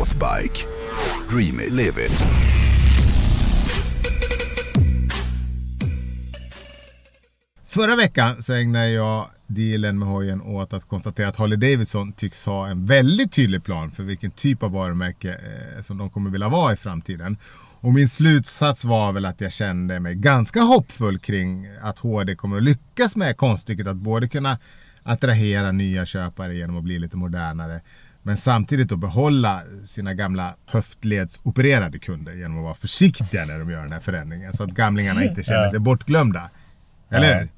Northbike. Dream it, live it. Förra veckan så ägnade jag dealen med hojen åt att konstatera att Harley Davidson tycks ha en väldigt tydlig plan för vilken typ av varumärke eh, som de kommer vilja vara i framtiden. Och min slutsats var väl att jag kände mig ganska hoppfull kring att HD kommer att lyckas med konststycket att både kunna attrahera nya köpare genom att bli lite modernare men samtidigt då behålla sina gamla höftledsopererade kunder genom att vara försiktiga när de gör den här förändringen så att gamlingarna inte känner sig bortglömda. Eller hur?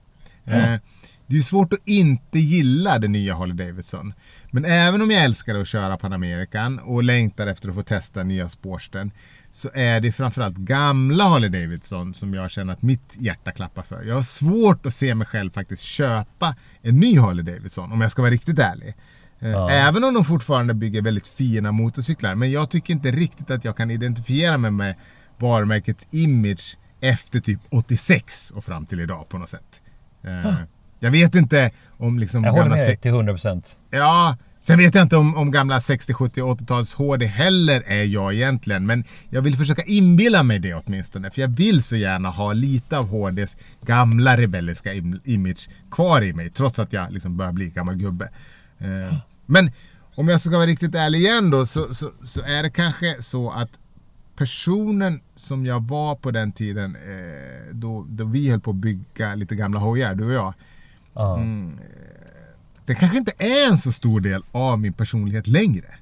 Eh, det är svårt att inte gilla det nya Harley Davidson. Men även om jag älskar att köra Panamerican och längtar efter att få testa nya Sportstern så är det framförallt gamla Harley Davidson som jag känner att mitt hjärta klappar för. Jag har svårt att se mig själv faktiskt köpa en ny Harley Davidson om jag ska vara riktigt ärlig. Eh, Ja. Även om de fortfarande bygger väldigt fina motorcyklar. Men jag tycker inte riktigt att jag kan identifiera mig med varumärket Image efter typ 86 och fram till idag på något sätt. Eh, Jag vet inte om liksom Jag håller gamla med till 100%. Ja, sen vet jag inte om, om gamla 60, 70 och 80-tals HD heller är jag egentligen. Men jag vill försöka inbilla mig det åtminstone. För jag vill så gärna ha lite av HDs gamla rebelliska im- image kvar i mig. Trots att jag liksom börjar bli gammal gubbe. Eh, Men om jag ska vara riktigt ärlig igen då så, så, så är det kanske så att personen som jag var på den tiden eh, då, då vi höll på att bygga lite gamla hojar, du och jag. Ja. Mm. Det kanske inte är en så stor del av min personlighet längre.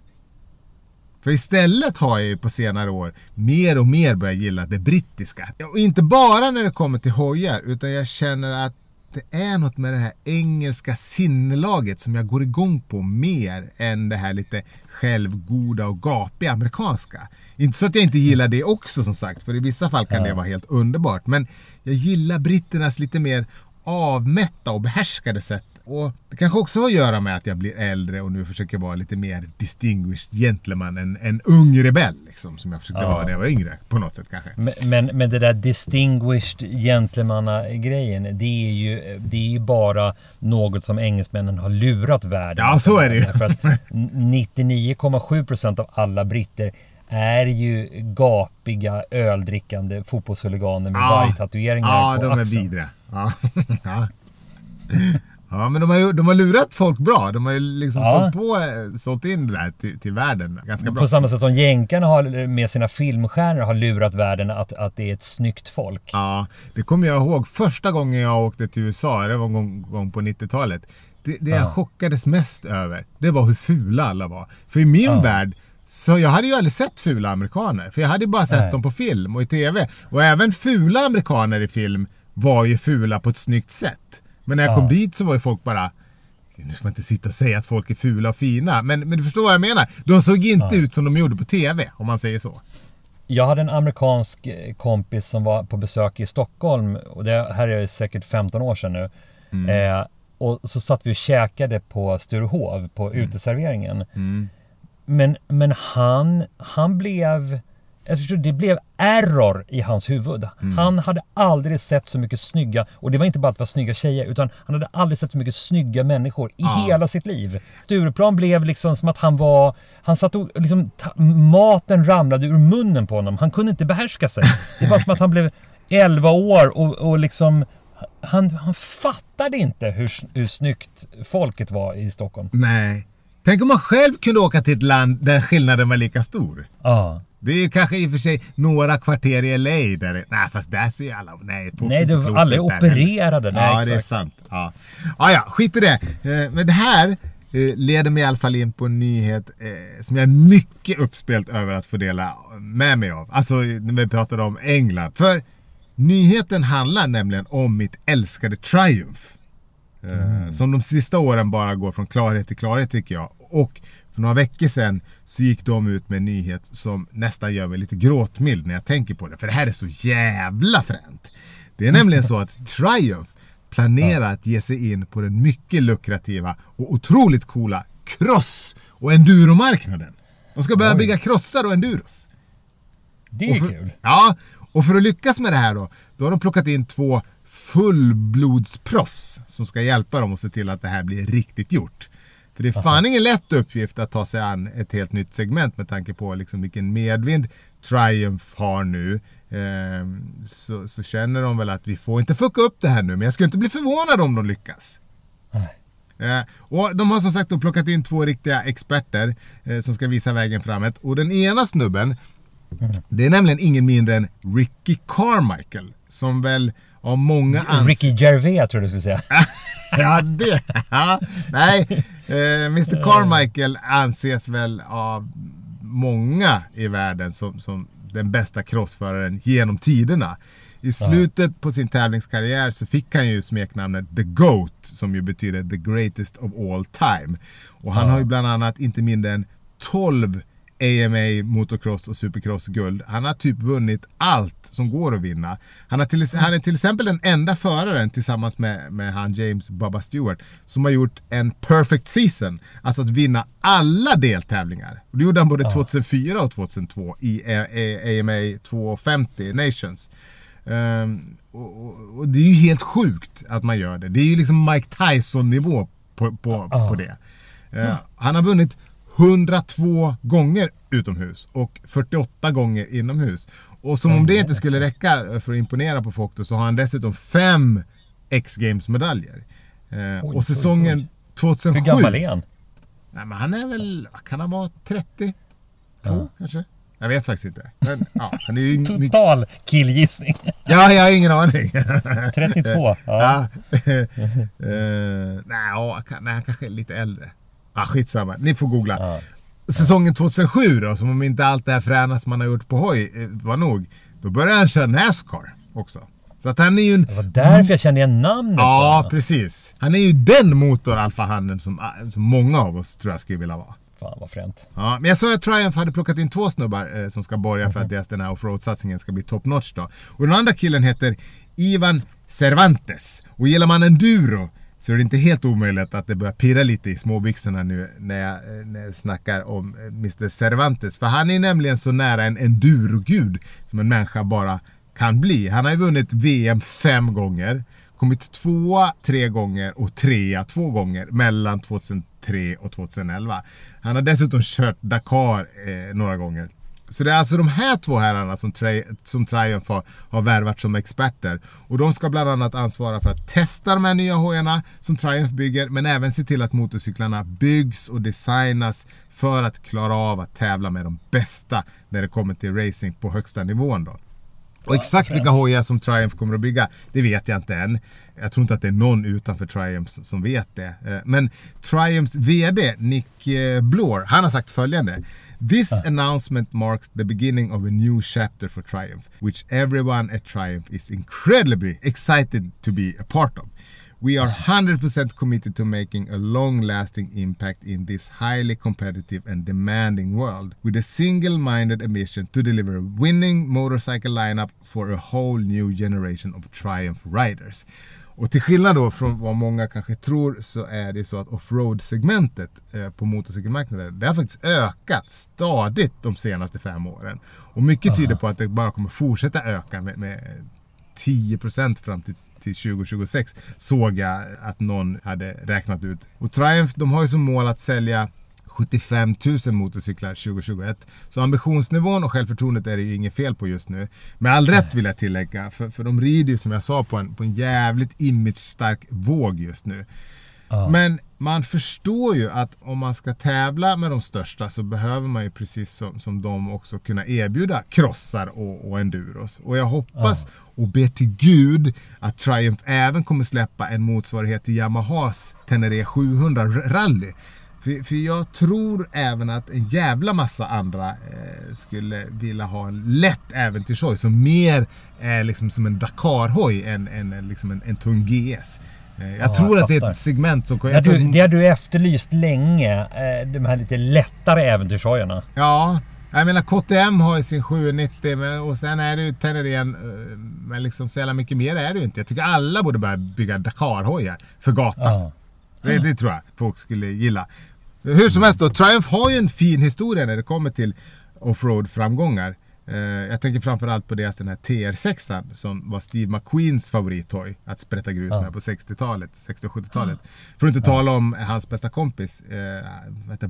För istället har jag ju på senare år mer och mer börjat gilla det brittiska. Och inte bara när det kommer till hojar, utan jag känner att det är något med det här engelska sinnelaget som jag går igång på mer än det här lite självgoda och gapiga amerikanska. Inte så att jag inte gillar det också som sagt, för i vissa fall kan det vara helt underbart. Men jag gillar britternas lite mer avmätta och behärskade sätt. Och det kanske också har att göra med att jag blir äldre och nu försöker vara lite mer distinguished gentleman, en, en ung rebell liksom, som jag försökte Ja. vara när jag var yngre på något sätt kanske. Men, men, men det där distinguished gentlemanna-grejen, det är, ju, det är ju bara något som engelsmännen har lurat världen. Ja, så är det ju. För att 99,7% av alla britter är ju gapiga, öldrickande fotbollshuliganer med vargtatueringar ja, på de är axeln. vidriga. Ja. ja. men de har, ju, de har lurat folk bra. De har ju liksom Ja. sålt, på, eh, sålt in det där till, till världen ganska bra. På samma sätt som jänkarna har med sina filmstjärnor har lurat världen att, att det är ett snyggt folk. Ja, det kommer jag ihåg första gången jag åkte till USA, det var en gång, gång på 90-talet. Det, det jag Ja. chockades mest över, det var hur fula alla var. För i min Ja. värld, så jag hade ju aldrig sett fula amerikaner. För jag hade ju bara sett Nej. dem på film och i TV. Och även fula amerikaner i film var ju fula på ett snyggt sätt. Men när jag Ja. kom dit så var ju folk bara nu ska man inte sitta och säga att folk är fula och fina, men, men du förstår vad jag menar. De såg inte ut som de gjorde på TV, om man säger så. Jag hade en amerikansk eh, kompis som var på besök i Stockholm och det här är säkert 15 år sedan nu. Eh, och så satt vi och käkade på Sturehov på uteserveringen. Men, men han, han blev... Jag förstår, det blev error i hans huvud. Han hade aldrig sett så mycket snygga, och det var inte bara att det var snygga tjejer, utan han hade aldrig sett så mycket snygga människor i hela sitt liv. Stureplan blev liksom som att han var... Han satt och liksom... Maten ramlade ur munnen på honom. Han kunde inte behärska sig. Det var som att han blev 11 år och, och liksom... Han, han fattade inte hur, hur snyggt folket var i Stockholm. Nej. Tänk om man själv kunde åka till ett land där skillnaden var lika stor. Ja. Det är kanske i och för sig några kvarter i LA där det, Nej, fast där ser ju alla... Nej, Nej, det var alla är opererade. Nej, Ja, det är exakt. sant. Ja. Ja, ja, skit i det. Eh, Men det här eh, leder mig i alla fall in på en nyhet eh, som jag är mycket uppspelt över att få dela med mig av. Alltså när vi pratade om England. För nyheten handlar nämligen om mitt älskade Triumph. Eh, Som de sista åren bara går från klarhet till klarhet tycker jag. Och för några veckor sedan så gick de ut med en nyhet som nästan gör mig lite gråtmild när jag tänker på det. För det här är så jävla fränt. Det är nämligen så att Triumph planerar att ge sig in på den mycket lukrativa och otroligt coola cross och enduromarknaden. De ska börja Oj. bygga crossar och enduros. Det är Och för, kul. Ja, och för att lyckas med det här då, då har de plockat in två fullblodsproffs som ska hjälpa dem att se till att det här blir riktigt gjort. För det är fan ingen lätt uppgift att ta sig an ett helt nytt segment med tanke på liksom vilken medvind Triumph har nu. Ehm, så, så känner de väl att vi får inte fucka upp det här nu, men jag skulle inte bli förvånad om de lyckas. Eh, och de har som sagt då plockat in två riktiga experter eh, som ska visa vägen framåt. Och den ena snubben, det är nämligen ingen mindre än Ricky Carmichael. Som väl av många ans- Ricky Gervais tror du skulle säga. ja, det... Ja, nej, eh, Mr Carmichael anses väl av många i världen som, som den bästa crossföraren genom tiderna. I slutet på sin tävlingskarriär så fick han ju smeknamnet The GOAT som ju betyder The Greatest of All Time. Och han har ju bland annat inte mindre än 12 AMA motocross och supercross-guld. Han har typ vunnit allt som går att vinna. Han, har till, han är till exempel den enda föraren tillsammans med, med han James Bubba Stewart som har gjort en perfect season. Alltså att vinna alla deltävlingar. Och det gjorde han både 2004 och 2002 i AMA 250 Nations. Ehm, och, och, och det är ju helt sjukt att man gör det. Det är ju liksom Mike Tyson-nivå på, på, på det. Eh, han har vunnit 102 gånger utomhus och 48 gånger inomhus. Och som om det inte skulle räcka för att imponera på folk då, så har han dessutom fem X-Games-medaljer. Eh, och säsongen 2007... Hur gammal är han? Nej, men han är väl, kan han vara 32 kanske? Jag vet faktiskt inte. Men, ja, han är ju. Total killgissning. Ja, jag har ingen aning. 32. Ja. Ja. Eh, nej, ja, kan- nej, han kanske är lite äldre. Ah, skitsamma, ni får googla. Ja. Säsongen 2007 då, som om inte allt det här fräna som han har gjort på hoj eh, var nog. Då började han köra Nascar också. Så att han är ju en... Det var därför jag kände igen namnet. Ja, så. precis. Han är ju den motor-alfahannen som, som många av oss tror jag skulle vilja vara. Fan vad fränt. Ja, men jag sa att Triumph hade plockat in två snubbar eh, som ska borga för att deras den här offroad-satsningen ska bli top notch då. Och den andra killen heter Ivan Cervantes. Och gillar man enduro så är det inte helt omöjligt att det börjar pirra lite i småbyxorna nu när jag, eh, när jag snackar om eh, Mr Cervantes. För han är nämligen så nära en endurogud som en människa bara kan bli. Han har ju vunnit VM fem gånger, kommit tvåa tre gånger och trea två gånger mellan 2003 och 2011. Han har dessutom kört Dakar eh, några gånger. Så det är alltså de här två herrarna som, tri- som Triumph har, har värvat som experter. Och de ska bland annat ansvara för att testa de här nya hojarna som Triumph bygger, men även se till att motorcyklarna byggs och designas för att klara av att tävla med de bästa när det kommer till racing på högsta nivån då. Och exakt vilka hojar som Triumph kommer att bygga, det vet jag inte än. Jag tror inte att det är någon utanför Triumph som vet det. Eh, Men Triumphs VD Nick eh, Bloor, han har sagt följande. This announcement marks the beginning of a new chapter for Triumph, which everyone at Triumph is incredibly excited to be a part of. We are 100% committed to making a long lasting impact in this highly competitive and demanding world with a single minded ambition to deliver a winning motorcycle lineup for a whole new generation of Triumph riders. Och till skillnad då från vad många kanske tror så är det så att offroad-segmentet eh, på motorcykelmarknaden det har faktiskt ökat stadigt de senaste fem åren. Och mycket tyder på att det bara kommer fortsätta öka med, med 10% fram till, till 2026 såg jag att någon hade räknat ut. Och Triumph de har ju som mål att sälja 75 000 motorcyklar 2021. Så ambitionsnivån och självförtroendet är det ju inget fel på just nu. Med all rätt vill jag tillägga, för, för de rider ju som jag sa på en, på en jävligt image-stark våg just nu. Men man förstår ju att om man ska tävla med de största så behöver man ju precis som, som de också kunna erbjuda krossar och, och enduros. Och jag hoppas och ber till Gud att Triumph även kommer släppa en motsvarighet till Yamahas Tenere 700 rally. För, för jag tror även att en jävla massa andra eh, skulle vilja ha en lätt äventyrshoj som mer är liksom som en Dakar-hoj än, än, än liksom en, en tung GS. Eh, jag Ja, tror jag att det är ett segment som... Det har du, det har du efterlyst länge. eh, De här lite lättare äventyrshojarna. Ja, jag menar KTM har ju sin 790 men, och sen är det ju Tenerén. eh, Men liksom så jävla mycket mer är det ju inte. Jag tycker alla borde börja bygga Dakar-hojar för gatan. Ja. Det, det tror jag folk skulle gilla. Hur som helst då, Triumph har ju en fin historia när det kommer till offroad-framgångar. Eh, jag tänker framförallt på deras den här TR6 som var Steve McQueens favorithoj att sprätta grus Ja. med på 60-talet, 60 och 70-talet. För att inte tala om hans bästa kompis, eh,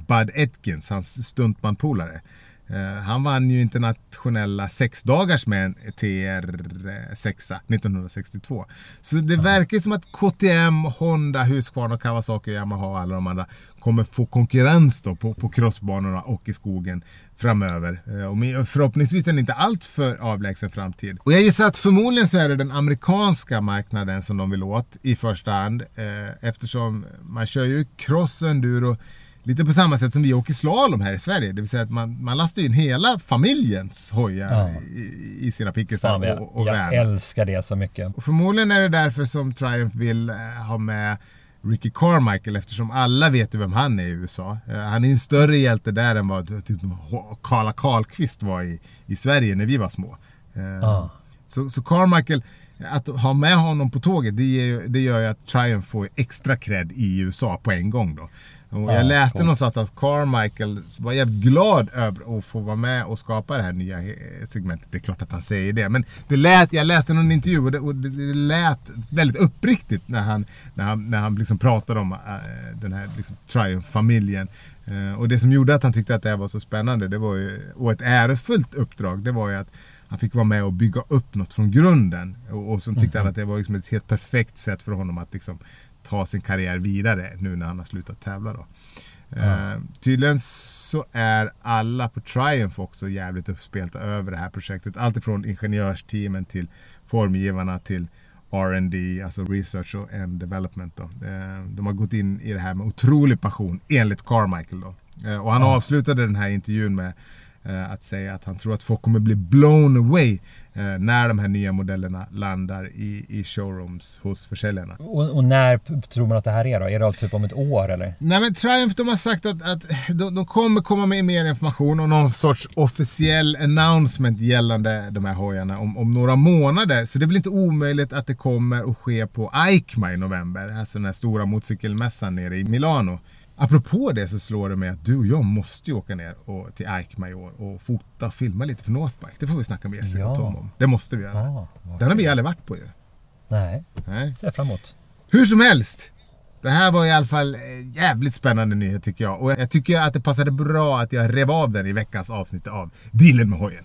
Bud Atkins, hans stuntmanpolare. Eh, han vann ju internationella sexdagars med en TR6 1962. Så det verkar som att KTM, Honda, Husqvarna, Kawasaki, Yamaha och alla de andra kommer få konkurrens då på, på crossbanorna och i skogen framöver. Eh, Och med, förhoppningsvis en inte allt för avlägsen framtid. Och jag gissar att förmodligen så är det den amerikanska marknaden som de vill åt i första hand. Eh, eftersom man kör ju cross och enduro Lite på samma sätt som vi åker slalom här i Sverige. Det vill säga att man, man lastar in hela familjens hojar Ja. i, i sina pickisar och, och jag värn. älskar det så mycket. Och förmodligen är det därför som Triumph vill eh, ha med Ricky Carmichael eftersom alla vet ju vem han är i USA. Eh, Han är en större hjälte där än vad typ Karla Karlqvist var i, i Sverige när vi var små. Eh, Ja. Så, så Carmichael, att ha med honom på tåget det, ger, det gör ju att Triumph får extra cred i USA på en gång då. Och Ja, jag läste någonstans att Carmichael var jävligt glad över att få vara med och skapa det här nya eh, segmentet. Det är klart att han säger det. Men det lät, jag läste någon intervju och det, och det, det lät väldigt uppriktigt när han, när han, när han liksom pratade om äh, den här liksom, Triumph-familjen. Eh, och det som gjorde att han tyckte att det här var så spännande det var ju, och ett ärofullt uppdrag, det var ju att han fick vara med och bygga upp något från grunden. Och, och så tyckte han att det var liksom ett helt perfekt sätt för honom att liksom ta sin karriär vidare nu när han har slutat tävla. Då. Eh, tydligen så är alla på Triumph också jävligt uppspelta över det här projektet. Allt ifrån ingenjörsteamen till formgivarna till R&D, alltså Research and Development. Då. Eh, de har gått in i det här med otrolig passion, enligt Carmichael. Då. Eh, och han avslutade den här intervjun med att säga att han tror att folk kommer bli blown away eh, när de här nya modellerna landar i, i showrooms hos försäljarna. Och, och när tror man att det här är då? Är det typ om ett år eller? Nej men Triumph de har sagt att, att de, de kommer komma med mer information och någon sorts officiell announcement gällande de här hojarna om, om några månader. Så det är väl inte omöjligt att det kommer att ske på EICMA i november, alltså den här stora motorcykelmässan nere i Milano. Apropå det så slår det mig att du och jag måste ju åka ner och, till EICMA i år och fota och filma lite för Northbike. Det får vi snacka med Jessica Ja. och Tom om. Det måste vi göra. Ja, Den har vi aldrig varit på ju. Nej, Nej. ser jag fram emot. Hur som helst. Det här var i alla fall eh, jävligt spännande nyhet tycker jag. Och jag tycker att det passade bra att jag rev av den i veckans avsnitt av Dealen med hojen.